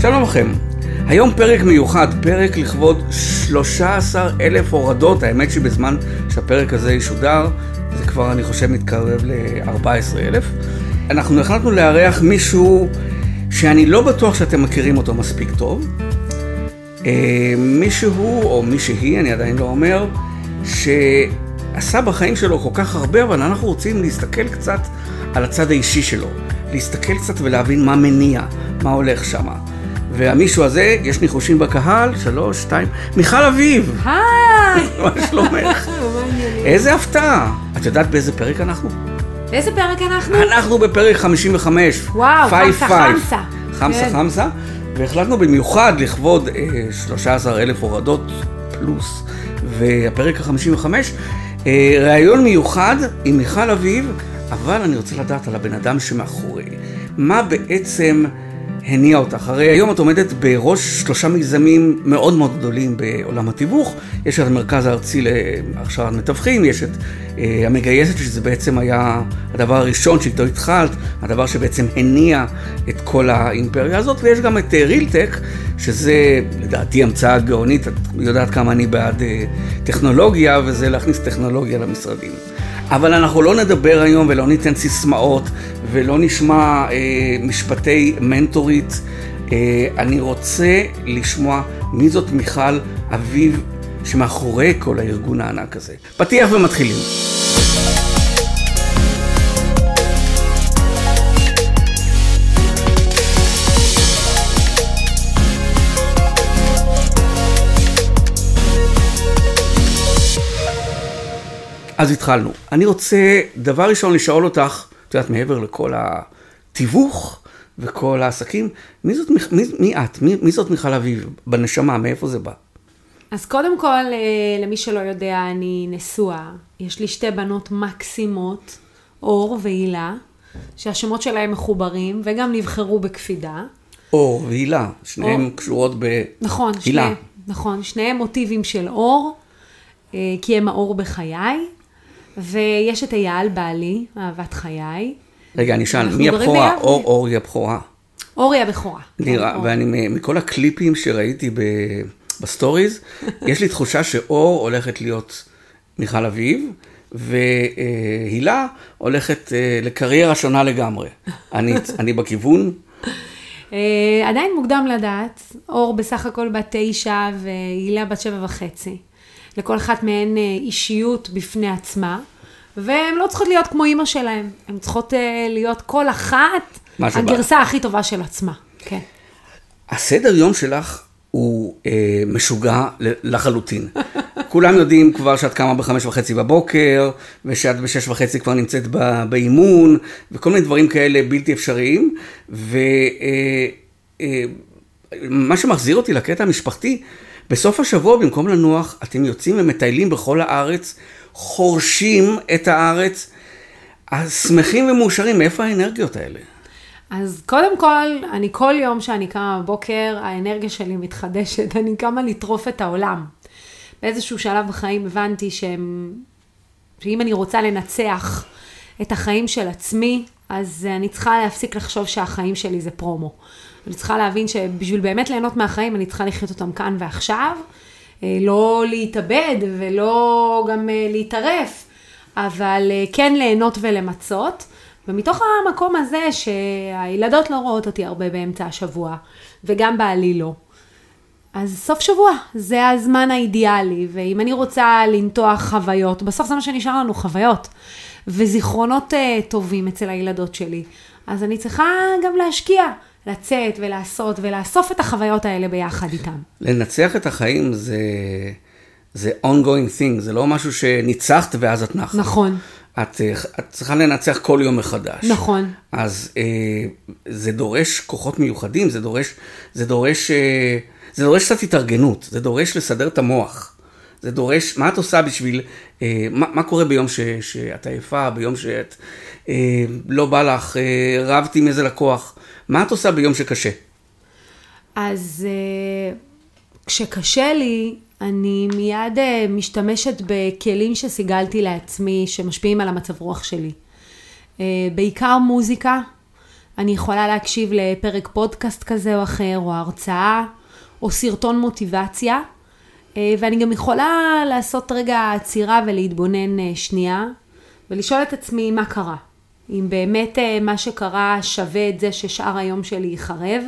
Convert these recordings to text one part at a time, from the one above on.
שלום לכם. היום פרק מיוחד, פרק לכבוד 13 אלף הורדות, האמת שבזמן שהפרק הזה ישודר, זה כבר אני חושב מתקרב ל-14 אלף. אנחנו החלטנו לארח מישהו שאני לא בטוח שאתם מכירים אותו מספיק טוב. אה, מישהו או מישהי, אני עדיין לא אומר, שעשה בחיים שלו כל כך הרבה, אבל אנחנו רוצים להסתכל קצת על הצד האישי שלו. להסתכל קצת ולהבין מה מניע, מה הולך שם. והמישהו הזה, יש ניחושים בקהל, שלוש, שתיים, מיכל אביב. היי! מה שלומך? איזה הפתעה. את יודעת באיזה פרק אנחנו? באיזה פרק אנחנו? אנחנו בפרק 55. וואו, חמסה. חמסה. חמסה כן. חמסה. והחלטנו במיוחד לכבוד אה, 13 אלף הורדות פלוס, והפרק ה-55, אה, ראיון מיוחד עם מיכל אביב, אבל אני רוצה לדעת על הבן אדם שמאחורי. מה בעצם הניע אותך? הרי היום את עומדת בראש שלושה מיזמים מאוד מאוד גדולים בעולם התיווך. יש את המרכז הארצי להכשרת מתווכים, יש את אה, המגייסת, שזה בעצם היה הדבר הראשון שאיתו התחלת, הדבר שבעצם הניע את כל האימפריה הזאת, ויש גם את רילטק, שזה לדעתי המצאה גאונית, את יודעת כמה אני בעד אה, טכנולוגיה, וזה להכניס טכנולוגיה למשרדים. אבל אנחנו לא נדבר היום ולא ניתן סיסמאות ולא נשמע אה, משפטי מנטורית. אה, אני רוצה לשמוע מי זאת מיכל אביב שמאחורי כל הארגון הענק הזה. פתיח ומתחילים. אז התחלנו. אני רוצה, דבר ראשון, לשאול אותך, את יודעת, מעבר לכל התיווך וכל העסקים, מי זאת, מי, מי את? מי, מי זאת מיכל אביב? בנשמה, מאיפה זה בא? אז קודם כל, אה, למי שלא יודע, אני נשואה. יש לי שתי בנות מקסימות, אור והילה, שהשמות שלהם מחוברים, וגם נבחרו בקפידה. אור והילה, שניהם אור. קשורות בהילה. נכון, שני, נכון, שניהם מוטיבים של אור, אה, כי הם האור בחיי. ויש את אייל בעלי, אהבת חיי. רגע, אני אשאל, מי הבכורה? אור, אור היא הבכורה. אור היא הבכורה. נראה. ואני, מכל הקליפים שראיתי ב, בסטוריז, יש לי תחושה שאור הולכת להיות מיכל אביב, והילה הולכת אה, לקריירה שונה לגמרי. אני, אני בכיוון, אה, עדיין מוקדם לדעת, אור בסך הכל בת תשע והילה בת שבע וחצי. לכל אחת מהן אה, אישיות בפני עצמה, והן לא צריכות להיות כמו אימא שלהן, הן צריכות אה, להיות כל אחת. הגרסה הכי טובה של עצמה. כן. הסדר יום שלך הוא אה, משוגע לחלוטין. כולם יודעים כבר שאת קמה בחמש וחצי בבוקר, ושאת בשש וחצי כבר נמצאת באימון, וכל מיני דברים כאלה בלתי אפשריים. ומה אה, אה, שמחזיר אותי לקטע המשפחתי, בסוף השבוע במקום לנוח, אתם יוצאים ומטיילים בכל הארץ, חורשים את הארץ, שמחים ומאושרים, מאיפה האנרגיות האלה? אז קודם כל, אני כל יום שאני קמה בבוקר, האנרגיה שלי מתחדשת, אני קמה לטרוף את העולם. באיזשהו שלב בחיים הבנתי שהם, שאם אני רוצה לנצח את החיים של עצמי, אז אני צריכה להפסיק לחשוב שהחיים שלי זה פרומו. אני צריכה להבין שבשביל באמת ליהנות מהחיים, אני צריכה לחיות אותם כאן ועכשיו, אה, לא להתאבד ולא גם אה, להתערף, אבל אה, כן ליהנות ולמצות. ומתוך המקום הזה שהילדות לא רואות אותי הרבה באמצע השבוע, וגם בעלי לא. אז סוף שבוע, זה הזמן האידיאלי, ואם אני רוצה לנטוע חוויות, בסוף זה מה שנשאר לנו, חוויות, וזיכרונות טובים אצל הילדות שלי, אז אני צריכה גם להשקיע, לצאת ולעשות ולאסוף את החוויות האלה ביחד איתם. לנצח את החיים זה, זה ongoing thing, זה לא משהו שניצחת ואז את נחה. נכון. את, את צריכה לנצח כל יום מחדש. נכון. אז אה, זה דורש כוחות מיוחדים, זה דורש, זה דורש, אה, זה דורש קצת התארגנות, זה דורש לסדר את המוח. זה דורש, מה את עושה בשביל, אה, מה, מה קורה ביום ש, שאת עייפה, ביום שאת אה, לא בא לך, אה, רבת עם איזה לקוח, מה את עושה ביום שקשה? אז אה, כשקשה לי, אני מיד אה, משתמשת בכלים שסיגלתי לעצמי, שמשפיעים על המצב רוח שלי. אה, בעיקר מוזיקה, אני יכולה להקשיב לפרק פודקאסט כזה או אחר, או הרצאה, או סרטון מוטיבציה, ואני גם יכולה לעשות רגע עצירה ולהתבונן אה, שנייה, ולשאול את עצמי מה קרה. אם באמת אה, מה שקרה שווה את זה ששאר היום שלי ייחרב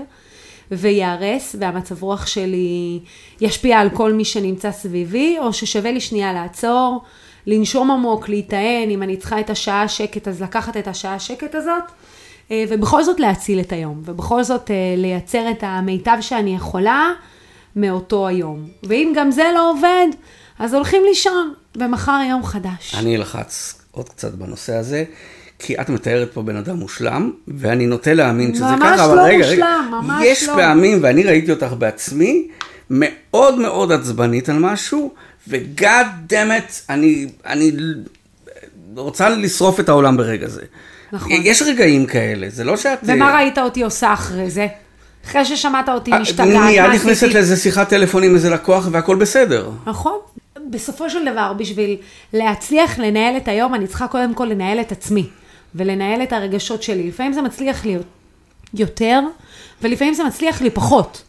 וייהרס, והמצב רוח שלי ישפיע על כל מי שנמצא סביבי, או ששווה לי שנייה לעצור, לנשום עמוק, להיטען, אם אני צריכה את השעה השקט, אז לקחת את השעה השקט הזאת, אה, ובכל זאת להציל את היום, ובכל זאת אה, לייצר את המיטב שאני יכולה מאותו היום. ואם גם זה לא עובד, אז הולכים לישון, ומחר יום חדש. אני אלחץ עוד קצת בנושא הזה. כי את מתארת פה בן אדם מושלם, ואני נוטה להאמין שזה ככה, אבל לא רגע, מושלם, רגע, ממש יש לא. פעמים, ואני ראיתי אותך בעצמי, מאוד מאוד עצבנית על משהו, וגאד דמת, אני, אני רוצה לשרוף את העולם ברגע זה. נכון. יש רגעים כאלה, זה לא שאת... ומה ראית אותי עושה אחרי זה? אחרי ששמעת אותי אה, משתגעת, מיד מה נכנסת עשיתי? לאיזה שיחת טלפון עם איזה לקוח והכל בסדר. נכון. בסופו של דבר, בשביל להצליח לנהל את היום, אני צריכה קודם כל לנהל את עצמי, ולנהל את הרגשות שלי. לפעמים זה מצליח לי יותר, ולפעמים זה מצליח לי פחות.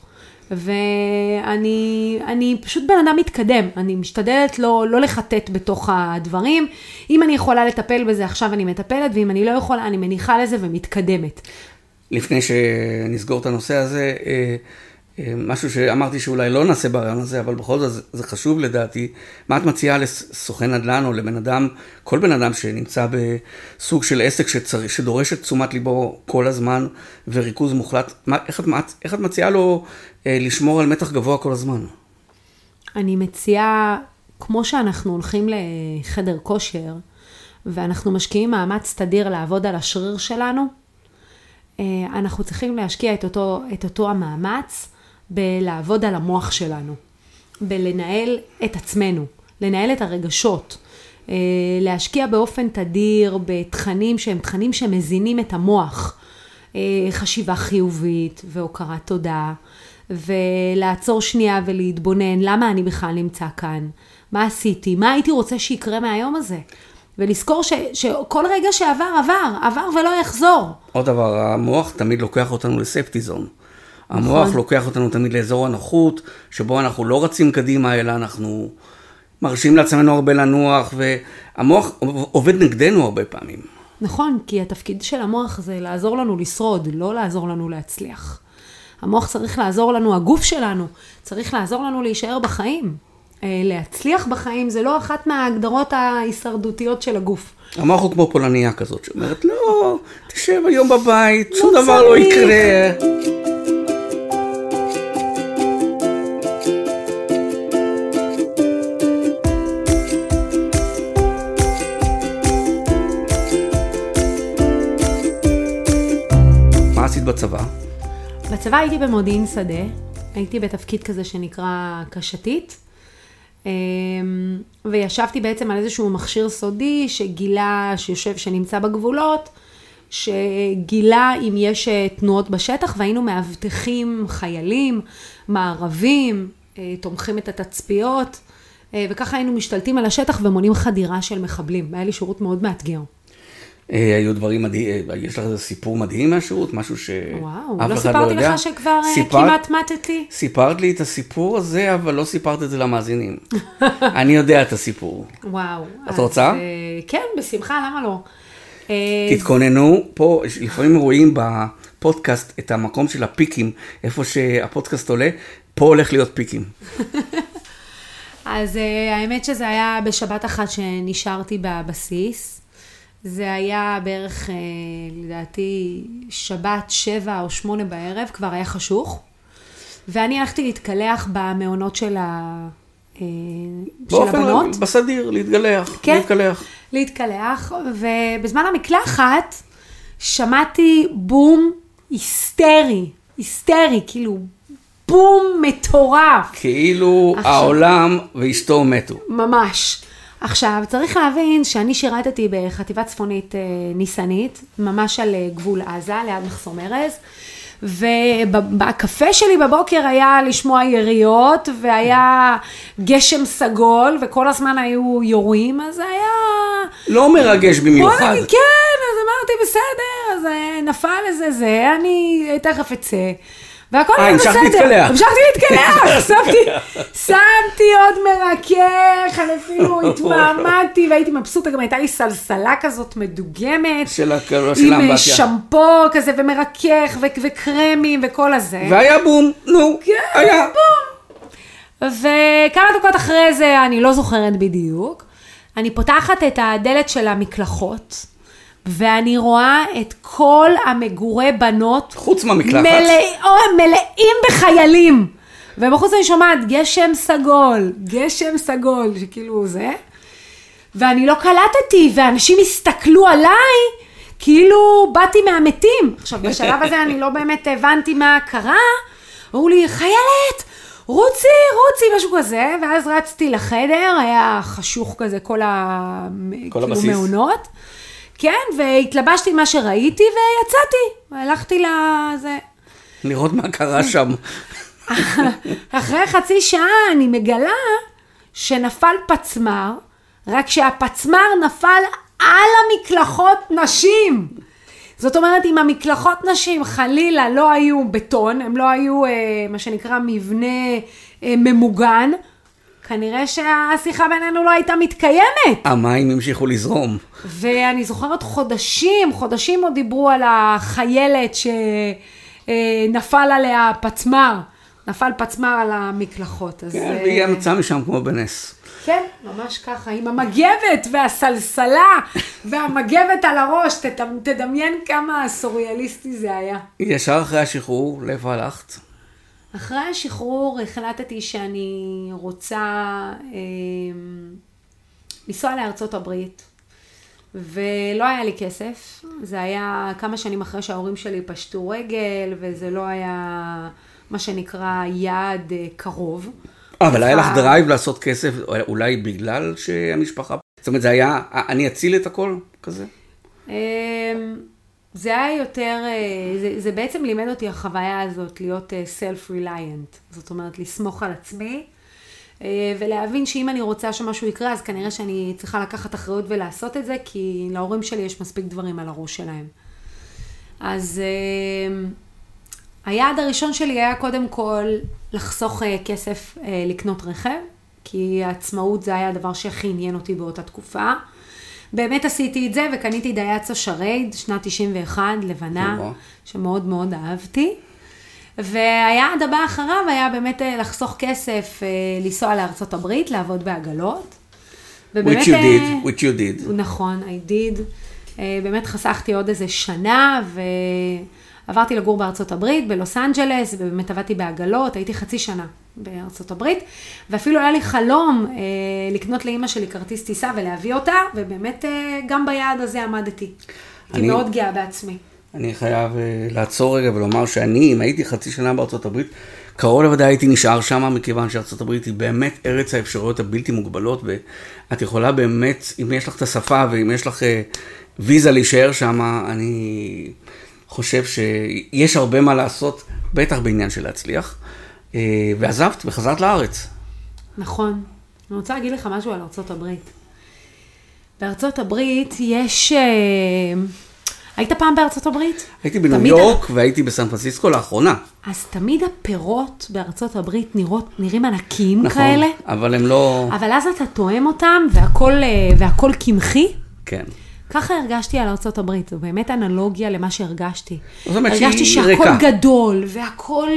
ואני אני פשוט בן אדם מתקדם, אני משתדלת לא, לא לחטט בתוך הדברים. אם אני יכולה לטפל בזה, עכשיו אני מטפלת, ואם אני לא יכולה, אני מניחה לזה ומתקדמת. לפני שנסגור את הנושא הזה, אה, אה, משהו שאמרתי שאולי לא נעשה ברעיון הזה, אבל בכל זאת זה- חשוב לדעתי. מה את מציעה לסוכן נדל"ן או לבן אדם, כל בן אדם שנמצא בסוג של עסק שצריך, שדורש את תשומת ליבו כל הזמן וריכוז מוחלט, מה, איך, את, איך את מציעה לו אה, לשמור על מתח גבוה כל הזמן? אני מציעה, כמו שאנחנו הולכים לחדר כושר, ואנחנו משקיעים מאמץ תדיר לעבוד על השריר שלנו, אנחנו צריכים להשקיע את אותו, את אותו המאמץ בלעבוד על המוח שלנו, בלנהל את עצמנו, לנהל את הרגשות, אה, להשקיע באופן תדיר בתכנים שהם תכנים שמזינים את המוח, אה, חשיבה חיובית והוקרת תודה, ולעצור שנייה ולהתבונן למה אני בכלל נמצא כאן, מה עשיתי, מה הייתי רוצה שיקרה מהיום הזה, ולזכור ש, שכל רגע שעבר עבר, עבר ולא יחזור. עוד דבר, המוח תמיד לוקח אותנו לספטי זון. המוח נכון. לוקח אותנו תמיד לאזור הנוחות, שבו אנחנו לא רצים קדימה, אלא אנחנו מרשים לעצמנו הרבה לנוח, והמוח עובד נגדנו הרבה פעמים. נכון, כי התפקיד של המוח זה לעזור לנו לשרוד, לא לעזור לנו להצליח. המוח צריך לעזור לנו, הגוף שלנו צריך לעזור לנו להישאר בחיים. אה, להצליח בחיים זה לא אחת מההגדרות ההישרדותיות של הגוף. המוח הוא כמו פולניה כזאת, שאומרת, לא, תשב היום בבית, לא שום דבר לא צריך." יקרה. מה עשית בצבא? בצבא הייתי במודיעין שדה, הייתי בתפקיד כזה שנקרא קשתית, וישבתי בעצם על איזשהו מכשיר סודי שגילה, שיושב, שנמצא בגבולות, שגילה אם יש אה, תנועות בשטח, והיינו מאבטחים חיילים, מערבים, אה, תומכים את התצפיות, אה, וככה היינו משתלטים על השטח ומונעים חדירה של מחבלים. היה לי שירות מאוד מאתגר. אה, היו דברים מדהים, יש לך איזה סיפור מדהים מהשירות? משהו שאף וואו, אחד לא לא סיפרתי יודע? לך שכבר אה, כמעט מתתי? סיפרת לי את הסיפור הזה, אבל לא סיפרת את זה למאזינים. אני יודע את הסיפור. וואו. את רוצה? אה, כן, בשמחה, למה לא? אה, תתכוננו, פה לפעמים רואים בפודקאסט את המקום של הפיקים, איפה שהפודקאסט עולה, פה הולך להיות פיקים. אז אה, האמת שזה היה בשבת אחת שנשארתי בבסיס. זה היה בערך, אה, לדעתי, שבת שבע או שמונה בערב, כבר היה חשוך. ואני הלכתי להתקלח במעונות של, ה... אה, של באופן הבנות. בסדיר, להתגלח, כן. להתקלח. להתקלח, ובזמן המקלחת שמעתי בום היסטרי, היסטרי, כאילו בום מטורף, כאילו עכשיו- העולם ואשתו מתו. ממש. עכשיו, צריך להבין שאני שירתתי בחטיבה צפונית אה, ניסנית, ממש על אה, גבול עזה, ליד מחסום ארז, ובקפה שלי בבוקר היה לשמוע יריות, והיה גשם סגול, וכל הזמן היו יורים, אז זה היה... לא מרגש בוא במיוחד. נגיד, כן, אז אמרתי, בסדר, אז אה, נפל איזה זה, אני תכף אצא. והכל אה, היה בסדר. להתקלח. המשכתי להתקלח, שמתי, שמתי עוד מרכך, אני אפילו התמהמהתי והייתי מבסוטה, גם הייתה לי סלסלה כזאת מדוגמת. של ה- של עם אה, האמבטיה. שמפו כזה ומרכך וקרמים וכל הזה. והיה בום, נו, כן, היה. וכמה דקות אחרי זה, אני לא זוכרת בדיוק, אני פותחת את הדלת של המקלחות, ואני רואה את כל המגורי בנות, חוץ מהמקלחת. מלא, מלאים בחיילים. ובחוץ אני שומעת גשם סגול, גשם סגול, שכאילו זה. ואני לא קלטתי, ואנשים הסתכלו עליי, כאילו באתי מהמתים. עכשיו, בשלב הזה אני לא באמת הבנתי מה קרה. אמרו לי, חיילת, רוצי, רוצי, משהו כזה, ואז רצתי לחדר, היה חשוך כזה, כל ה... כל כאילו הבסיס. מעונות. כן, והתלבשתי מה שראיתי, ויצאתי, והלכתי לזה. לראות מה קרה שם. אחרי חצי שעה אני מגלה שנפל פצמ"ר, רק שהפצמ"ר נפל על המקלחות נשים. זאת אומרת, אם המקלחות נשים חלילה לא היו בטון, הם לא היו אה, מה שנקרא מבנה אה, ממוגן, כנראה שהשיחה בינינו לא הייתה מתקיימת. המים המשיכו לזרום. ואני זוכרת חודשים, חודשים עוד דיברו על החיילת שנפל עליה פצמ"ר, נפל פצמ"ר על המקלחות. אז, כן, אה, והיא יצאה משם כמו בנס. כן, ממש ככה, עם המגבת והסלסלה והמגבת על הראש, תד- תדמיין כמה סוריאליסטי זה היה. ישר אחרי השחרור, לאיפה הלכת? אחרי השחרור החלטתי שאני רוצה אה, לנסוע לארצות הברית, ולא היה לי כסף. זה היה כמה שנים אחרי שההורים שלי פשטו רגל, וזה לא היה מה שנקרא יעד אה, קרוב. אבל היה לך אה, drive לעשות כסף, אולי בגלל שהמשפחה... זאת אומרת, זה היה, אני אציל את הכל כזה? זה היה יותר, אה, זה, זה בעצם לימד אותי החוויה הזאת להיות אה, self-reliant. זאת אומרת, לסמוך על עצמי, אה, ולהבין שאם אני רוצה שמשהו יקרה, אז כנראה שאני צריכה לקחת אחריות ולעשות את זה, כי להורים שלי יש מספיק דברים על הראש שלהם. אז היעד הראשון שלי היה קודם כל לחסוך כסף לקנות רכב, כי העצמאות זה היה הדבר שהכי עניין אותי באותה תקופה. באמת עשיתי את זה וקניתי דייצה שרייד, שנת 91, לבנה. שמאוד מאוד אהבתי. והיעד הבא אחריו היה באמת אה, לחסוך כסף, אה, לנסוע לארצות הברית, לעבוד בעגלות. Which you אה, did, which you did. נכון, I did. באמת חסכתי עוד איזה שנה, ועברתי לגור בארצות הברית, בלוס אנג'לס, ובאמת עבדתי בעגלות, הייתי חצי שנה בארצות הברית, ואפילו היה לי חלום אה, לקנות לאימא שלי כרטיס טיסה ולהביא אותה, ובאמת אה, גם ביעד הזה עמדתי. אני- מאוד גאה בעצמי. אני חייב אה, לעצור רגע ולומר שאני, אם הייתי חצי שנה בארצות הברית, קרוב לוודאי הייתי נשאר שם, מכיוון שארצות הברית היא באמת ארץ האפשרויות הבלתי מוגבלות, ואת יכולה באמת, אם יש לך את השפה ואם יש לך אה, ויזה להישאר שם, אני חושב שיש הרבה מה לעשות, בטח בעניין של להצליח. אה, ועזבת וחזרת לארץ. נכון. אני רוצה להגיד לך משהו על ארצות הברית. בארצות הברית יש... אה, היית פעם בארצות הברית? הייתי בניו יורק והייתי בסן פרנסיסקו לאחרונה. אז תמיד הפירות בארצות הברית נראות, נראים ענקיים נכון, כאלה, אבל הם לא... אבל אז אתה תואם אותם והכל, אה, והכל קמחי. כן. ככה הרגשתי על ארצות הברית, זו באמת אנלוגיה למה שהרגשתי. זאת אומרת הרגשתי שהיא שהכל ריקה. גדול, והכל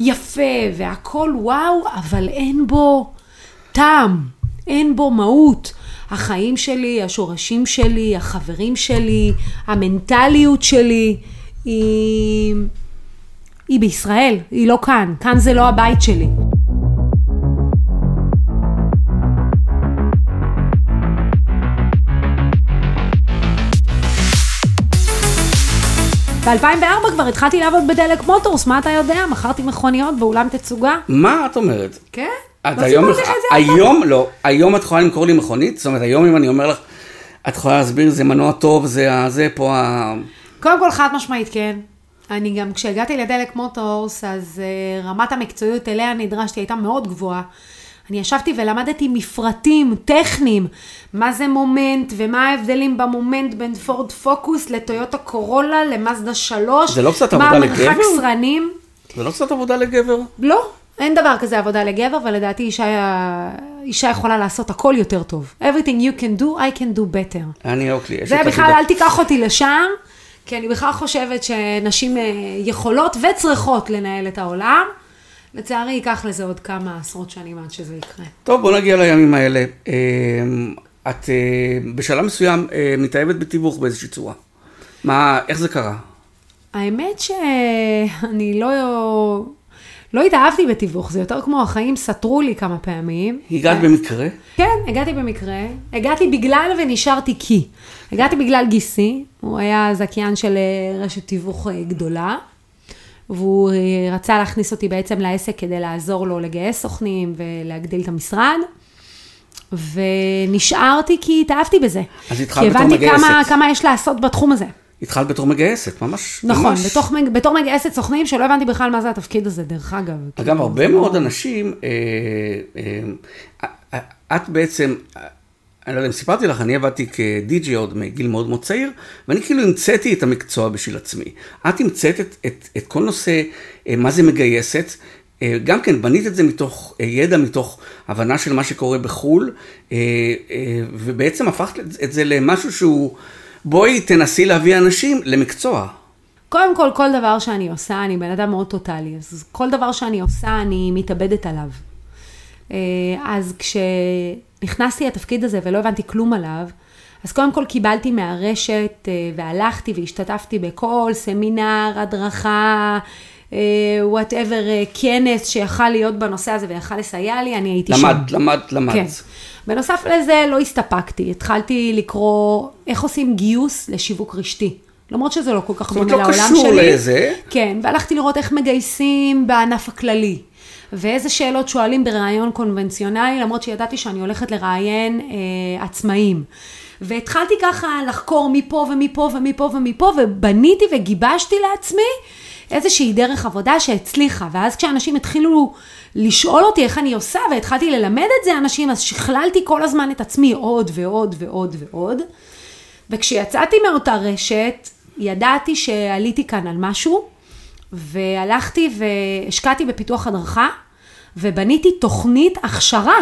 יפה, והכל וואו, אבל אין בו טעם, אין בו מהות. החיים שלי, השורשים שלי, החברים שלי, המנטליות שלי, היא, היא בישראל, היא לא כאן. כאן זה לא הבית שלי. ב-2004 כבר התחלתי לעבוד בדלק מוטורס, מה אתה יודע? מכרתי מכוניות באולם תצוגה. מה את אומרת? כן? את לא היום? היום לא, היום את יכולה למכור לי מכונית? זאת אומרת, היום אם אני אומר לך, את יכולה להסביר, זה מנוע טוב, זה זה פה ה... קודם כל חד משמעית כן. אני גם, כשהגעתי לדלק מוטורס, אז uh, רמת המקצועיות אליה נדרשתי הייתה מאוד גבוהה. אני ישבתי ולמדתי מפרטים טכניים, מה זה מומנט ומה ההבדלים במומנט בין פורד פוקוס לטויוטה קורולה, למאזדה 3. זה לא קצת עבודה מה המרחק לגבר? סרנים. זה לא קצת עבודה לגבר? לא, אין דבר כזה עבודה לגבר, ולדעתי אישה, אישה יכולה לעשות הכל יותר טוב. Everything you can do, I can do better. אני אוקלי. אשת זה בכלל. אל תיקח אותי לשם, כי אני בכלל חושבת שנשים אה, יכולות וצריכות לנהל את העולם. לצערי, ייקח לזה עוד כמה עשרות שנים עד שזה יקרה. טוב, בוא נגיע לימים האלה. אה, את אה, בשלב מסוים אה, מתאהבת בתיווך באיזושהי צורה. מה, איך זה קרה? האמת שאני לא... לא התאהבתי בתיווך, זה יותר כמו החיים סתרו לי כמה פעמים. הגעת במקרה? כן, הגעתי במקרה. הגעתי בגלל ונשארתי כי. הגעתי בגלל גיסי, הוא היה זכיין של אה, רשת תיווך אה, גדולה, והוא אה, רצה להכניס אותי בעצם לעסק כדי לעזור לו לגייס סוכנים ולהגדיל את המשרד. ונשארתי כי התאהבתי בזה. אז התחלת כי בתור הבנתי כמה, מגייסת. כמה יש לעשות בתחום הזה. התחלת בתור מגייסת, ממש. נכון, ממש. בתוך, בתור מגייסת סוכנים, שלא הבנתי בכלל מה זה התפקיד הזה, דרך אגב. אגב, כאילו, הרבה זה מאוד לא- אנשים, אה, אה, אה, את בעצם, אני לא יודע אם סיפרתי לך, אני עבדתי כדי-ג'י עוד מגיל מאוד מאוד צעיר, ואני כאילו המצאתי את המקצוע בשביל עצמי. את המצאת את, את, את כל נושא, אה, מה זה מגייסת, אה, גם כן, בנית את זה מתוך אה, ידע, מתוך הבנה של מה שקורה בחו"ל, ובעצם הפכת את זה למשהו שהוא, בואי תנסי להביא אנשים למקצוע. קודם כל, כל דבר שאני עושה, אני בן אדם מאוד טוטאלי, אז כל דבר שאני עושה, אני מתאבדת עליו. אה, אז כשנכנסתי לתפקיד הזה ולא הבנתי כלום עליו, אז קודם כל קיבלתי מהרשת אה, והלכתי והשתתפתי בכל סמינר, הדרכה, whatever, כנס שיכל להיות בנושא הזה ויכל לסייע לי, אני הייתי שם. למד, למד, למד. כן. בנוסף לזה, לא הסתפקתי. התחלתי לקרוא איך עושים גיוס לשיווק רשתי. למרות שזה לא כל כך זאת אומרת, דומה לא לעולם קשור שלי. לזה. כן, והלכתי לראות איך מגייסים בענף הכללי. ואיזה שאלות שואלים בראיון קונבנציונלי, למרות שידעתי שאני הולכת לראיין אה, עצמאים. והתחלתי ככה לחקור מפה ומפה ומפה ומפה, ובניתי וגיבשתי לעצמי איזושהי דרך עבודה שהצליחה. ואז כשאנשים התחילו לשאול אותי איך אני עושה, והתחלתי ללמד את זה אנשים, אז שכללתי כל הזמן את עצמי עוד ועוד ועוד ועוד. וכשיצאתי מאותה רשת, ידעתי שעליתי כאן על משהו, והלכתי והשקעתי בפיתוח הדרכה, ובניתי תוכנית הכשרה.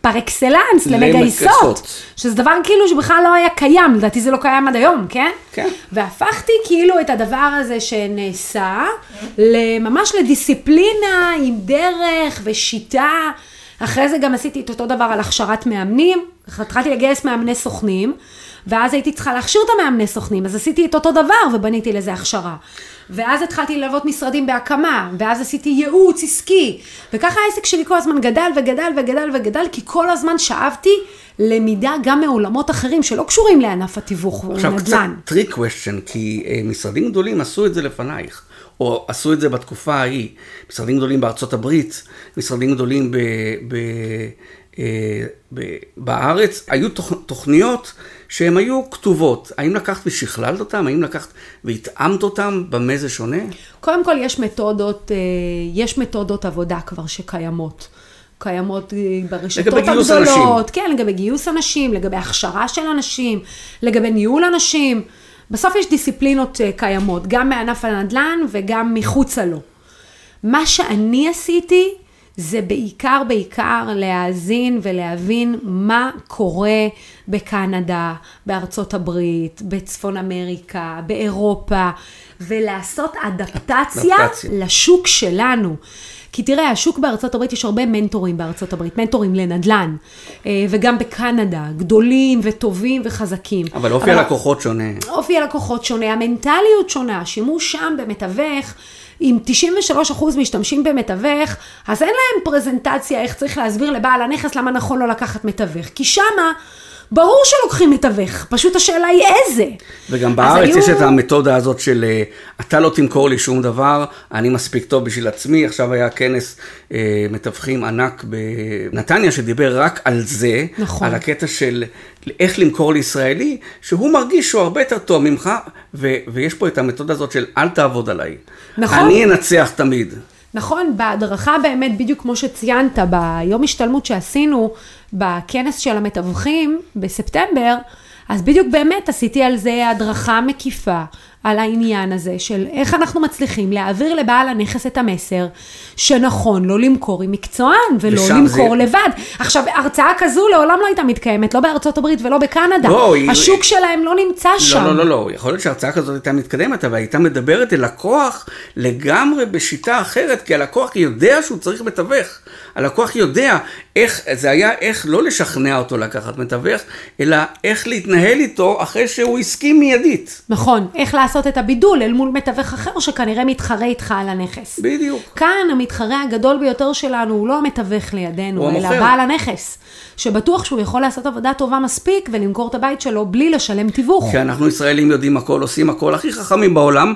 פר אקסלנס למגייסות. שזה דבר כאילו שבכלל לא היה קיים, לדעתי זה לא קיים עד היום, כן? כן. והפכתי כאילו את הדבר הזה שנעשה, ממש לדיסציפלינה עם דרך ושיטה. אחרי זה גם עשיתי את אותו דבר על הכשרת מאמנים, התחלתי לגייס מאמני סוכנים, ואז הייתי צריכה להכשיר את המאמני סוכנים, אז עשיתי את אותו דבר ובניתי לזה הכשרה. ואז התחלתי ללוות משרדים בהקמה, ואז עשיתי ייעוץ עסקי, וככה העסק שלי כל הזמן גדל וגדל וגדל וגדל, כי כל הזמן שאבתי למידה גם מעולמות אחרים שלא קשורים לענף התיווך עכשיו קצת ונדל"ן. trick question, כי אה, משרדים גדולים עשו את זה לפנייך, או עשו את זה בתקופה ההיא. משרדים גדולים בארצות הברית, משרדים גדולים ב, ב, בארץ, היו תוכ, תוכניות שהן היו כתובות. האם לקחת ושכללת אותן? האם לקחת והתאמת אותן? במה זה שונה? קודם כל יש מתודות, אה, יש מתודות עבודה כבר שקיימות. קיימות אה, ברשתות הגדולות, אנשים. כן, לגבי גיוס אנשים, לגבי הכשרה של אנשים, לגבי ניהול אנשים. בסוף יש דיסציפלינות אה, קיימות, גם מענף הנדל"ן וגם מחוצה לו. מה שאני עשיתי זה בעיקר בעיקר להאזין ולהבין מה קורה בקנדה, בארצות הברית, בצפון אמריקה, באירופה, ולעשות אדפטציה אדפטציה. לשוק שלנו. כי תראה, השוק בארצות הברית, יש הרבה מנטורים בארצות הברית, מנטורים לנדל"ן, אה, וגם בקנדה, גדולים וטובים וחזקים. אבל אופי הלקוחות שונה. אופי הלקוחות שונה, המנטליות שונה, השימוש שם במתווך, אם 93% משתמשים במתווך, אז אין להם פרזנטציה איך צריך להסביר לבעל הנכס למה נכון לא לקחת מתווך. כי שמה, ברור שלוקחים מתווך, פשוט השאלה היא איזה. וגם בארץ היו- יש את המתודה הזאת של אה, אתה לא תמכור לי שום דבר, אני מספיק טוב בשביל עצמי. עכשיו היה כנס אה, מתווכים ענק בנתניה שדיבר רק על זה, נכון. על הקטע של איך למכור לישראלי, שהוא מרגיש שהוא הרבה יותר טוב ממך, ו- ויש פה את המתודה הזאת של אל תעבוד עליי. נכון. אני אנצח תמיד. נכון, בהדרכה באמת, בדיוק כמו שציינת, ביום השתלמות שעשינו בכנס של המתווכים בספטמבר, אז בדיוק באמת עשיתי על זה הדרכה מקיפה, על העניין הזה של איך אנחנו מצליחים להעביר לבעל הנכס את המסר שנכון לא למכור עם מקצוען ולא למכור זה... לבד. עכשיו, הרצאה כזו לעולם לא הייתה מתקיימת, לא בארצות הברית ולא בקנדה. לא, השוק היא... שלהם לא נמצא לא, שם. לא, לא, לא, יכול להיות שהרצאה כזאת הייתה מתקדמת, אבל הייתה מדברת אל לקוח לגמרי בשיטה אחרת, כי הלקוח יודע שהוא צריך מתווך. הלקוח יודע איך, זה היה איך לא לשכנע אותו לקחת מתווך, אלא איך להתנהל איתו אחרי שהוא הסכים מיידית. נכון, איך לעשות את הבידול אל מול מתווך אחר שכנראה מתחרה איתך על הנכס. בדיוק. כאן המתחרה הגדול ביותר שלנו הוא לא המתווך לידינו, אלא בעל הנכס. שבטוח שהוא יכול לעשות עבודה טובה מספיק ולמכור את הבית שלו בלי לשלם תיווך. כי אנחנו ישראלים יודעים הכל, עושים הכל, הכי חכמים בעולם.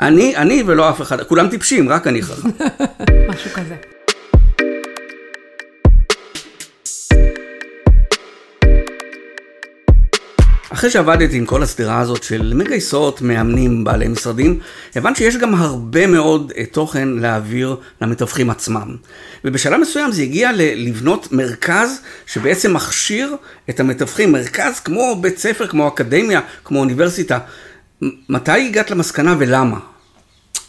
אני, אני ולא אף אחד, כולם טיפשים, רק אני חכם. משהו כזה. אחרי שעבדתי עם כל הסדרה הזאת של מגייסות, מאמנים, בעלי משרדים, הבנתי שיש גם הרבה מאוד אה, תוכן להעביר למתווכים עצמם. ובשלב מסוים זה הגיע לבנות מרכז שבעצם מכשיר את המתווכים, מרכז כמו בית ספר, כמו אקדמיה, כמו אוניברסיטה. מתי הגעת למסקנה ולמה?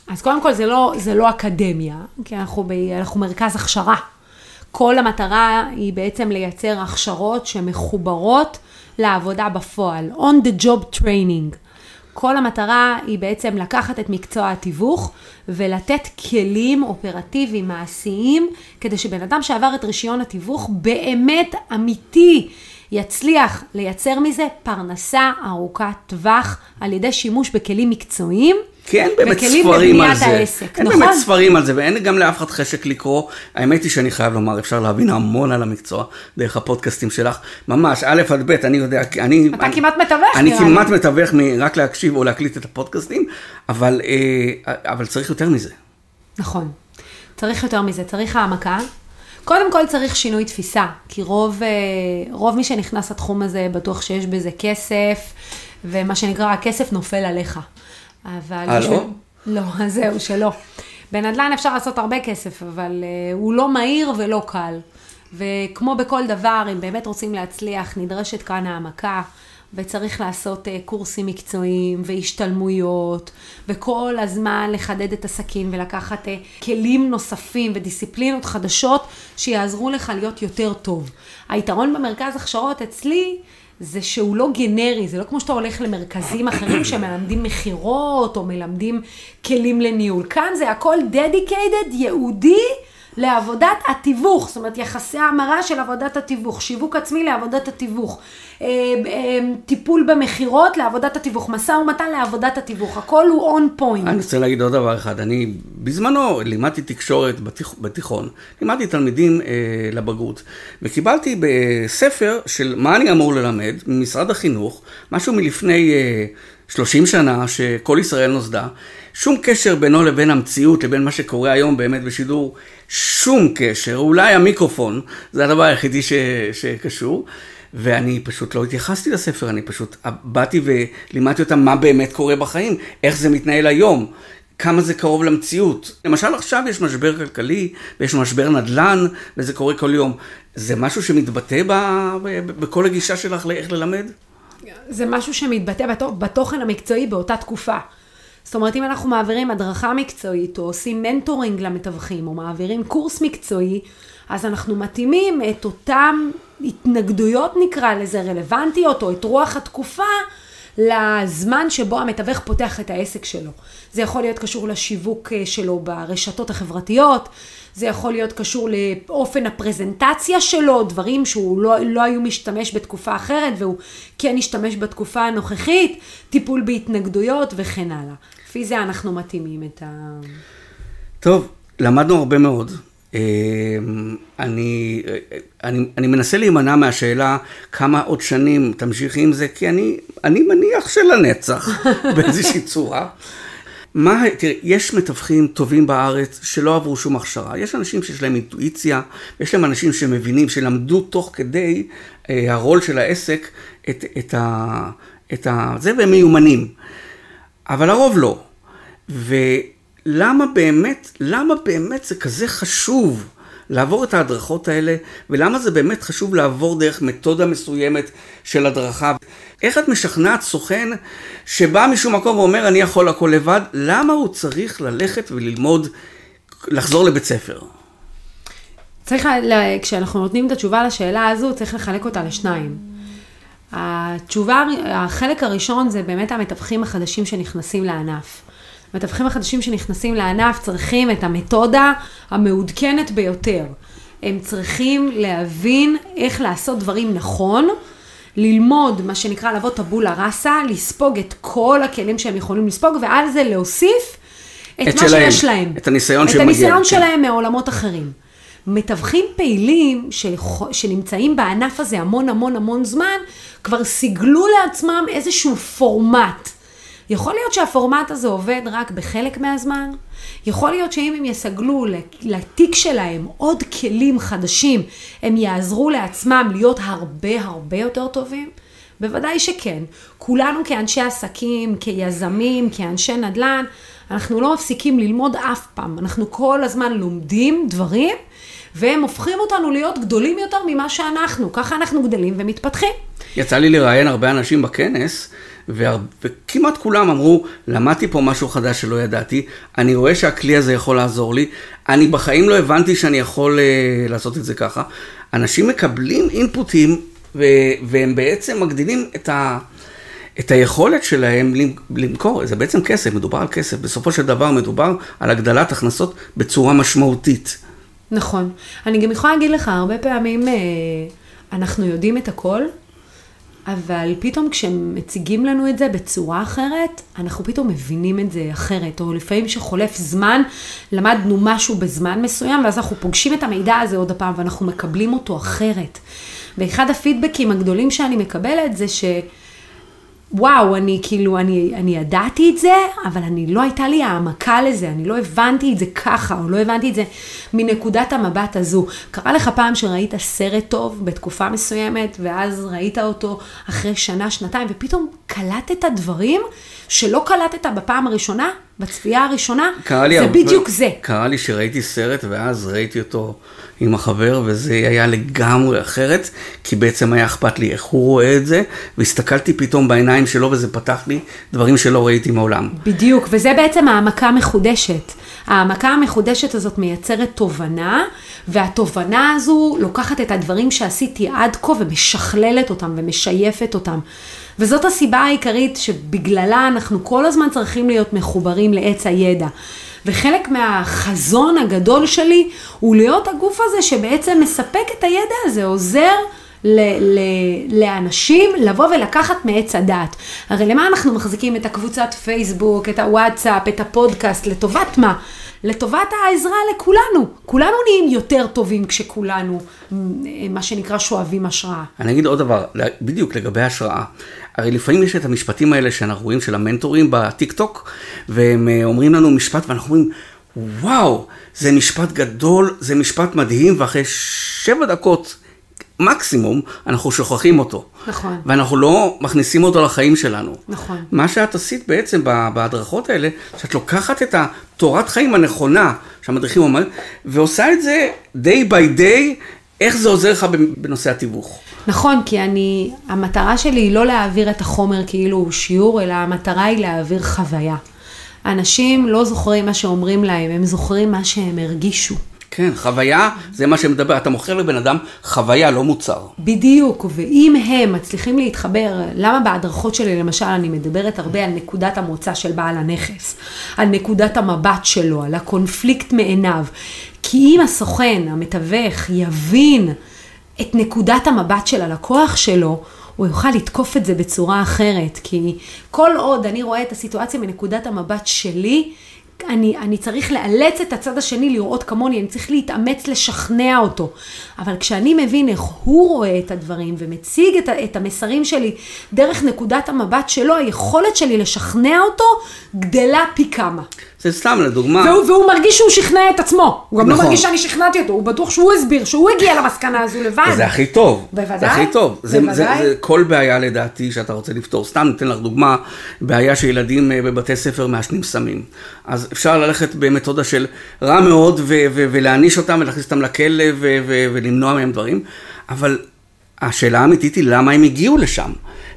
אז קודם כל זה לא, זה לא אקדמיה, כי אנחנו, ב, אנחנו מרכז הכשרה. כל המטרה היא בעצם לייצר הכשרות שמחוברות לעבודה בפועל, on the job training. כל המטרה היא בעצם לקחת את מקצוע התיווך ולתת כלים אופרטיביים מעשיים כדי שבן אדם שעבר את רישיון התיווך באמת אמיתי יצליח לייצר מזה פרנסה ארוכת טווח על ידי שימוש בכלים מקצועיים. כי אין באמת ספרים על זה. העסק, אין נכון? באמת ספרים על זה, ואין גם לאף אחד חשק לקרוא. האמת היא שאני חייב לומר, אפשר להבין המון על המקצוע דרך הפודקאסטים שלך. ממש, א' עד ב', אני יודע, אני... אתה אני, כמעט מתווך, אני נראה לי. אני כמעט מתווך מרק להקשיב או להקליט את הפודקאסטים, אבל, אה, אבל צריך יותר מזה. נכון. צריך יותר מזה, צריך העמקה. קודם כל צריך שינוי תפיסה, כי רוב, אה, רוב מי שנכנס לתחום הזה בטוח שיש בזה כסף, ומה שנקרא, הכסף נופל עליך. אבל... אה, לא? לא, זהו, שלא. בנדל"ן אפשר לעשות הרבה כסף, אבל uh, הוא לא מהיר ולא קל. וכמו בכל דבר, אם באמת רוצים להצליח, נדרשת כאן העמקה, וצריך לעשות uh, קורסים מקצועיים והשתלמויות, וכל הזמן לחדד את הסכין ולקחת כלים נוספים ודיסציפלינות חדשות שיעזרו לך להיות יותר טוב. היתרון במרכז הכשרות אצלי, זה שהוא לא גנרי, זה לא כמו שאתה הולך למרכזים אחרים שמלמדים מכירות או מלמדים כלים לניהול. כאן זה הכל dedicated, ייעודי. לעבודת התיווך, זאת אומרת יחסי המרה של עבודת התיווך, שיווק עצמי לעבודת התיווך, אה, אה, טיפול במכירות לעבודת התיווך, משא ומתן לעבודת התיווך, הכל הוא on point. אני רוצה להגיד עוד דבר אחד, אני בזמנו לימדתי תקשורת בתיכ... בתיכון, לימדתי תלמידים אה, לבגרות, וקיבלתי בספר של מה אני אמור ללמד ממשרד החינוך, משהו מלפני אה, 30 שנה שכל ישראל נוסדה, שום קשר בינו לבין המציאות, לבין מה שקורה היום באמת בשידור, שום קשר, אולי המיקרופון, זה הדבר היחידי ש, שקשור. ואני פשוט לא התייחסתי לספר, אני פשוט באתי ולימדתי אותם מה באמת קורה בחיים, איך זה מתנהל היום, כמה זה קרוב למציאות. למשל עכשיו יש משבר כלכלי, ויש משבר נדל"ן, וזה קורה כל יום. זה משהו שמתבטא ב, ב, בכל הגישה שלך לאיך ללמד? זה משהו שמתבטא בתוכן המקצועי באותה תקופה. זאת אומרת, אם אנחנו מעבירים הדרכה מקצועית, או עושים מנטורינג למתווכים, או מעבירים קורס מקצועי, אז אנחנו מתאימים את אותן התנגדויות, נקרא לזה, רלוונטיות, או את רוח התקופה, לזמן שבו המתווך פותח את העסק שלו. זה יכול להיות קשור לשיווק אה, שלו ברשתות החברתיות, זה יכול להיות קשור לאופן הפרזנטציה שלו, דברים שהוא לא, לא היו משתמש בתקופה אחרת והוא כן השתמש בתקופה הנוכחית, טיפול בהתנגדויות וכן הלאה. לפי זה אנחנו מתאימים את ה... טוב, למדנו הרבה מאוד. אה, אני, אני, אני מנסה להימנע מהשאלה כמה עוד שנים תמשיכי עם זה, כי אני, אני מניח שלנצח באיזושהי צורה. מה, תראה, יש מתווכים טובים בארץ שלא עברו שום הכשרה. יש אנשים שיש להם אינטואיציה, יש להם אנשים שמבינים, שלמדו תוך כדי אה, הרול של העסק את, את, ה, את ה... זה, והם מיומנים. אבל הרוב לא. למה באמת, למה באמת זה כזה חשוב לעבור את ההדרכות האלה, ולמה זה באמת חשוב לעבור דרך מתודה מסוימת של הדרכה. איך את משכנעת סוכן שבא משום מקום ואומר אני יכול הכל לבד, למה הוא צריך ללכת וללמוד, לחזור לבית ספר? צריך, כשאנחנו נותנים את התשובה לשאלה הזו, צריך לחלק אותה לשניים. התשובה, החלק הראשון זה באמת המתווכים החדשים שנכנסים לענף. המתווכים החדשים שנכנסים לענף צריכים את המתודה המעודכנת ביותר. הם צריכים להבין איך לעשות דברים נכון, ללמוד מה שנקרא לבוא טבולה ראסה, לספוג את כל הכלים שהם יכולים לספוג, ועל זה להוסיף את, את מה שלהם, שיש להם. את הניסיון שמגיע. את הניסיון כן. שלהם מעולמות אחרים. מתווכים פעילים שנמצאים בענף הזה המון המון המון זמן, כבר סיגלו לעצמם איזשהו פורמט. יכול להיות שהפורמט הזה עובד רק בחלק מהזמן, יכול להיות שאם הם יסגלו לתיק שלהם עוד כלים חדשים, הם יעזרו לעצמם להיות הרבה הרבה יותר טובים. בוודאי שכן. כולנו כאנשי עסקים, כיזמים, כאנשי נדל"ן, אנחנו לא מפסיקים ללמוד אף פעם. אנחנו כל הזמן לומדים דברים והם הופכים אותנו להיות גדולים יותר ממה שאנחנו. ככה אנחנו גדלים ומתפתחים. יצא לי לראיין הרבה אנשים בכנס, וכמעט כולם אמרו, למדתי פה משהו חדש שלא ידעתי, אני רואה שהכלי הזה יכול לעזור לי, אני בחיים לא הבנתי שאני יכול uh, לעשות את זה ככה. אנשים מקבלים אינפוטים, ו- והם בעצם מגדילים את ה... את היכולת שלהם למכור, זה בעצם כסף, מדובר על כסף. בסופו של דבר מדובר על הגדלת הכנסות בצורה משמעותית. נכון. אני גם יכולה להגיד לך, הרבה פעמים אה, אנחנו יודעים את הכל, אבל פתאום כשהם מציגים לנו את זה בצורה אחרת, אנחנו פתאום מבינים את זה אחרת. או לפעמים כשחולף זמן, למדנו משהו בזמן מסוים, ואז אנחנו פוגשים את המידע הזה עוד הפעם, ואנחנו מקבלים אותו אחרת. ואחד הפידבקים הגדולים שאני מקבלת זה ש... וואו, אני כאילו, אני, אני ידעתי את זה, אבל אני לא הייתה לי העמקה לזה, אני לא הבנתי את זה ככה, או לא הבנתי את זה מנקודת המבט הזו. קרה לך פעם שראית סרט טוב בתקופה מסוימת, ואז ראית אותו אחרי שנה, שנתיים, ופתאום קלטת דברים שלא קלטת בפעם הראשונה, בצפייה הראשונה, זה הרבה, בדיוק זה. קרה לי שראיתי סרט, ואז ראיתי אותו עם החבר, וזה היה לגמרי אחרת, כי בעצם היה אכפת לי איך הוא רואה את זה, והסתכלתי פתאום בעיניים שלו, וזה פתח לי דברים שלא ראיתי מעולם. בדיוק, וזה בעצם העמקה מחודשת. העמקה המחודשת הזאת מייצרת תובנה, והתובנה הזו לוקחת את הדברים שעשיתי עד כה ומשכללת אותם ומשייפת אותם. וזאת הסיבה העיקרית שבגללה אנחנו כל הזמן צריכים להיות מחוברים לעץ הידע. וחלק מהחזון הגדול שלי הוא להיות הגוף הזה שבעצם מספק את הידע הזה, עוזר ל- ל- לאנשים לבוא ולקחת מעץ הדעת. הרי למה אנחנו מחזיקים את הקבוצת פייסבוק, את הוואטסאפ, את הפודקאסט, לטובת מה? לטובת העזרה לכולנו. כולנו נהיים יותר טובים כשכולנו, מה שנקרא, שואבים השראה. אני אגיד עוד דבר, בדיוק לגבי השראה. הרי לפעמים יש את המשפטים האלה שאנחנו רואים של המנטורים בטיק טוק, והם אה, אומרים לנו משפט ואנחנו אומרים, וואו, זה משפט גדול, זה משפט מדהים, ואחרי שבע דקות מקסימום, אנחנו שוכחים אותו. נכון. ואנחנו לא מכניסים אותו לחיים שלנו. נכון. מה שאת עשית בעצם בהדרכות האלה, שאת לוקחת את התורת חיים הנכונה שהמדריכים אומרים, ועושה את זה day by day, איך זה עוזר לך בנושא התיווך. נכון, כי אני, המטרה שלי היא לא להעביר את החומר כאילו הוא שיעור, אלא המטרה היא להעביר חוויה. אנשים לא זוכרים מה שאומרים להם, הם זוכרים מה שהם הרגישו. כן, חוויה זה מה שמדבר, אתה מוכר לבן אדם חוויה, לא מוצר. בדיוק, ואם הם מצליחים להתחבר, למה בהדרכות שלי למשל אני מדברת הרבה על נקודת המוצא של בעל הנכס, על נקודת המבט שלו, על הקונפליקט מעיניו. כי אם הסוכן, המתווך, יבין את נקודת המבט של הלקוח שלו, הוא יוכל לתקוף את זה בצורה אחרת. כי כל עוד אני רואה את הסיטואציה מנקודת המבט שלי, אני, אני צריך לאלץ את הצד השני לראות כמוני, אני צריך להתאמץ לשכנע אותו. אבל כשאני מבין איך הוא רואה את הדברים ומציג את, את המסרים שלי דרך נקודת המבט שלו, היכולת שלי לשכנע אותו גדלה פי כמה. זה סתם לדוגמה. והוא, והוא מרגיש שהוא שכנע את עצמו. הוא גם נכון. לא מרגיש שאני שכנעתי אותו, הוא בטוח שהוא הסביר, שהוא הגיע למסקנה הזו לבד. זה הכי טוב. בוודאי, זה הכי טוב. זה, זה, בוודאי. זה כל בעיה לדעתי שאתה רוצה לפתור. סתם ניתן לך דוגמה, בעיה שילדים אה, בבתי ספר מעשנים סמים. אז אפשר ללכת במתודה של רע מאוד ו- ו- ולהעניש אותם ולהכניס אותם לכלא ו- ו- ולמנוע מהם דברים, אבל השאלה האמיתית היא למה הם הגיעו לשם.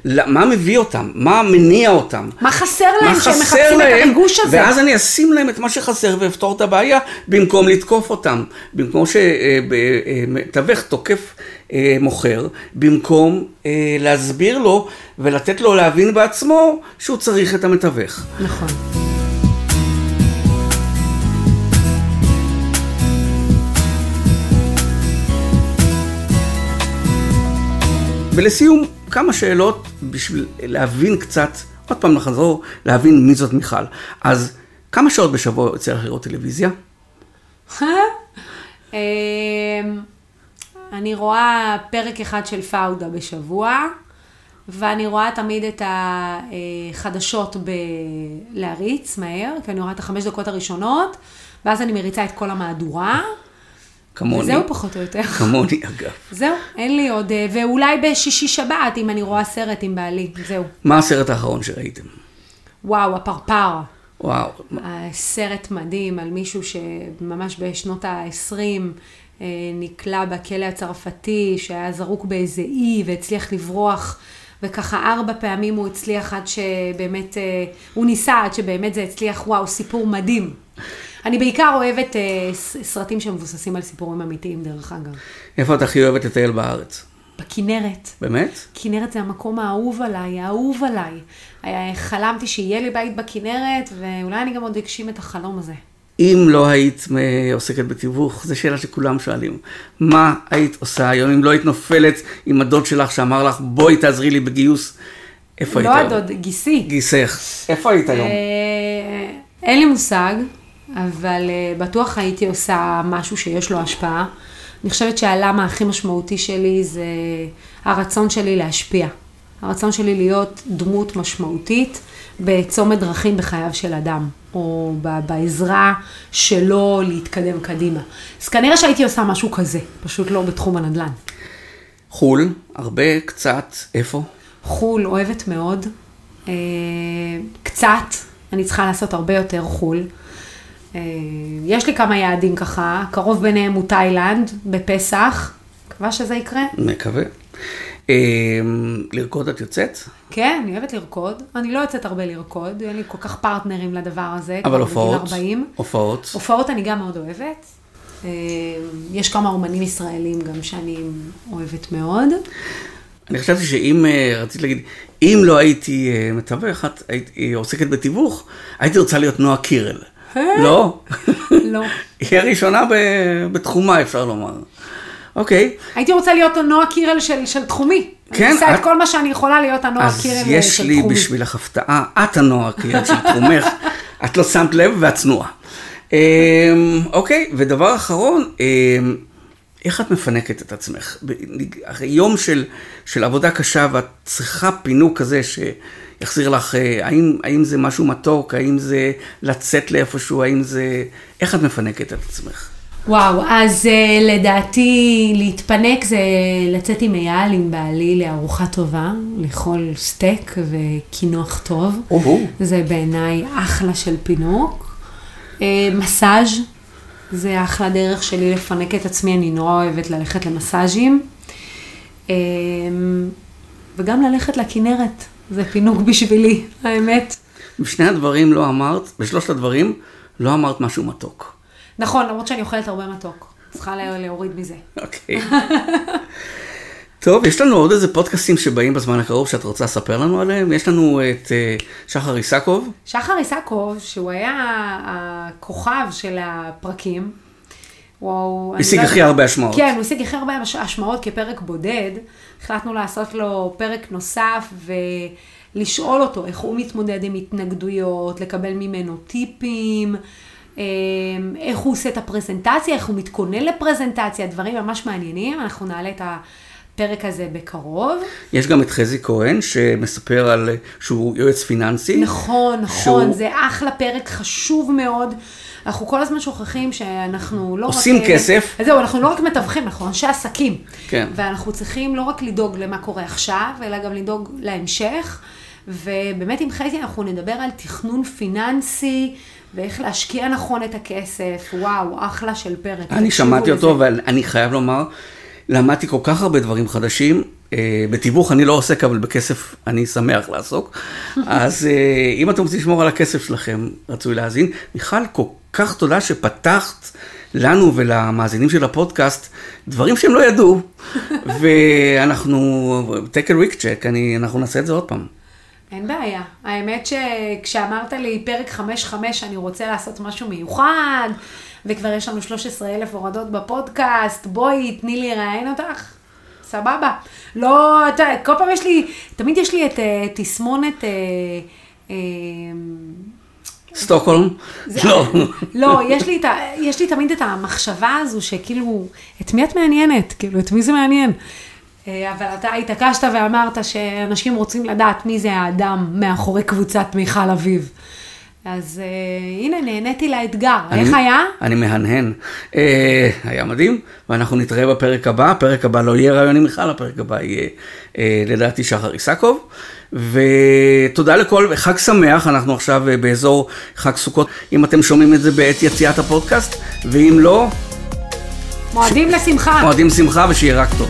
מה מביא אותם? מה מניע אותם? מה חסר מה להם שהם חסר מחפשים את להם, הריגוש הזה? ואז אני אשים להם את מה שחסר ואפתור את הבעיה, במקום לתקוף אותם. במקום שמתווך תוקף אה, מוכר, במקום אה, להסביר לו ולתת לו להבין בעצמו שהוא צריך את המתווך. נכון. ולסיום, כמה שאלות בשביל להבין קצת, עוד פעם נחזור, להבין מי זאת מיכל. אז כמה שעות בשבוע יוצא לך לראות טלוויזיה? אמ, אני רואה פרק אחד של פאודה בשבוע, ואני רואה תמיד את החדשות בלהריץ מהר, כי אני רואה את החמש דקות הראשונות, ואז אני מריצה את כל המהדורה. כמוני. וזהו פחות או יותר. כמוני אגב. זהו, אין לי עוד, אה, ואולי בשישי שבת, אם אני רואה סרט עם בעלי, זהו. מה הסרט האחרון שראיתם? וואו, הפרפר. וואו, סרט מדהים על מישהו שממש בשנות ה-20 אה, נקלע בכלא הצרפתי, שהיה זרוק באיזה אי והצליח לברוח, וככה ארבע פעמים הוא הצליח עד שבאמת, אה, הוא ניסה עד שבאמת זה הצליח, וואו, סיפור מדהים. אני בעיקר אוהבת אה, סרטים שמבוססים על סיפורים אמיתיים, דרך אגב. איפה את הכי אוהבת לטייל בארץ? בכנרת. באמת? כנרת זה המקום האהוב עליי, האהוב עליי. היה- חלמתי שיהיה לי בית בכנרת, ואולי אני גם עוד אגשים את החלום הזה. אם לא היית אה, עוסקת בתיווך, זו שאלה שכולם שואלים. מה היית עושה היום אם לא היית נופלת עם הדוד שלך שאמר לך, בואי תעזרי לי בגיוס? איפה היית לא היום? הדוד, גיסי. גיסך. איפה היית היום? אה, אין לי מושג, אבל אה, בטוח הייתי עושה משהו שיש לו השפעה. אני חושבת שהלמה הכי משמעותי שלי זה הרצון שלי להשפיע. הרצון שלי להיות דמות משמעותית בצומת דרכים בחייו של אדם, או בעזרה שלו להתקדם קדימה. אז כנראה שהייתי עושה משהו כזה, פשוט לא בתחום הנדל"ן. חו"ל, הרבה, קצת, איפה? חו"ל אוהבת מאוד, אה, קצת, אני צריכה לעשות הרבה יותר חו"ל. אה, יש לי כמה יעדים ככה, קרוב ביניהם הוא תאילנד, בפסח, מקווה שזה יקרה. מקווה. אה, לרקוד את יוצאת? כן, אני אוהבת לרקוד, אני לא יוצאת הרבה לרקוד, אין לי כל כך פרטנרים לדבר הזה, אבל הופעות? 40. הופעות? הופעות אני גם מאוד אוהבת. אה, יש כמה אומנים ישראלים גם שאני אוהבת מאוד. אני חשבתי שאם, רציתי להגיד, אם לא הייתי מתווכת, עוסקת בתיווך, הייתי רוצה להיות נועה קירל. לא? לא. היא הראשונה בתחומה, אפשר לומר. אוקיי, הייתי רוצה להיות הנועה קירל של, של תחומי. כן, אני עושה את- כל מה שאני יכולה להיות הנועה אז קירל יש של לי תחומי. בשבילך הפתעה, את הנועה קירל של תחומך, את לא שמת לב ואת צנועה. אמ, אוקיי, ודבר אחרון, אמ, איך את מפנקת את עצמך? אחרי יום של, של עבודה קשה ואת צריכה פינוק כזה שיחזיר לך, אה, האם, האם זה משהו מתוק, האם זה לצאת לאיפשהו, האם זה... איך את מפנקת את עצמך? וואו, אז uh, לדעתי להתפנק זה לצאת עם אייל, עם בעלי, לארוחה טובה, לאכול סטייק וקינוח טוב. או-הו. זה בעיניי אחלה של פינוק. Uh, מסאז' זה אחלה דרך שלי לפנק את עצמי, אני נורא אוהבת ללכת למסאז'ים. Uh, וגם ללכת לכנרת, זה פינוק בשבילי, האמת. בשני הדברים לא אמרת, בשלושת הדברים לא אמרת משהו מתוק. נכון, למרות שאני אוכלת הרבה מתוק. צריכה לה- להוריד מזה. אוקיי. טוב, יש לנו עוד איזה פודקאסטים שבאים בזמן הקרוב שאת רוצה לספר לנו עליהם. יש לנו את אה, שחר איסקוב, שחר איסקוב, שהוא היה הכוכב של הפרקים, הוא... השיג הכי הרבה השמעות. כן, הוא השיג הכי הרבה הש- השמעות כפרק בודד. החלטנו לעשות לו פרק נוסף ולשאול אותו איך הוא מתמודד עם התנגדויות, לקבל ממנו טיפים, אה, איך הוא עושה את הפרזנטציה, איך הוא מתכונן לפרזנטציה, דברים ממש מעניינים. אנחנו נעלה את הפרק הזה בקרוב. יש גם את חזי כהן, שמספר על, שהוא יועץ פיננסי. נכון, נכון, שהוא... זה אחלה פרק חשוב מאוד. אנחנו כל הזמן שוכחים שאנחנו לא עושים רק... עושים כסף. אז זהו, אנחנו לא רק מתווכים, אנחנו אנשי עסקים. כן. ואנחנו צריכים לא רק לדאוג למה קורה עכשיו, אלא גם לדאוג להמשך. ובאמת עם חזי אנחנו נדבר על תכנון פיננסי. ואיך להשקיע נכון את הכסף, וואו, אחלה של פרק. אני שמעתי אותו, ואני חייב לומר, למדתי כל כך הרבה דברים חדשים. אה, בתיווך אני לא עוסק, אבל בכסף אני שמח לעסוק. אז אה, אם אתם רוצים לשמור על הכסף שלכם, רצוי להאזין. מיכל, כל כך תודה שפתחת לנו ולמאזינים של הפודקאסט דברים שהם לא ידעו. ואנחנו, take a week check, אני, אנחנו נעשה את זה עוד פעם. אין בעיה. האמת שכשאמרת לי פרק 5-5, אני רוצה לעשות משהו מיוחד, וכבר יש לנו 13 אלף הורדות בפודקאסט, בואי, תני לי לראיין אותך. סבבה. לא, אתה, כל פעם יש לי, תמיד יש לי את uh, תסמונת... Uh, uh, סטוקהולם? לא. לא, יש לי, ה, יש לי תמיד את המחשבה הזו שכאילו, את מי את מעניינת? כאילו, את מי זה מעניין? אבל אתה התעקשת ואמרת שאנשים רוצים לדעת מי זה האדם מאחורי קבוצת מיכל אביב. אז uh, הנה, נהניתי לאתגר. אני, איך היה? אני מהנהן. Uh, היה מדהים, ואנחנו נתראה בפרק הבא. הפרק הבא לא יהיה רעיון עם מיכל, הפרק הבא יהיה uh, לדעתי שחר איסקוב. ותודה לכל, חג שמח, אנחנו עכשיו uh, באזור חג סוכות, אם אתם שומעים את זה בעת יציאת הפודקאסט, ואם לא... מועדים ש... לשמחה. מועדים לשמחה ושיהיה רק טוב.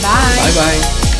ביי. ביי ביי.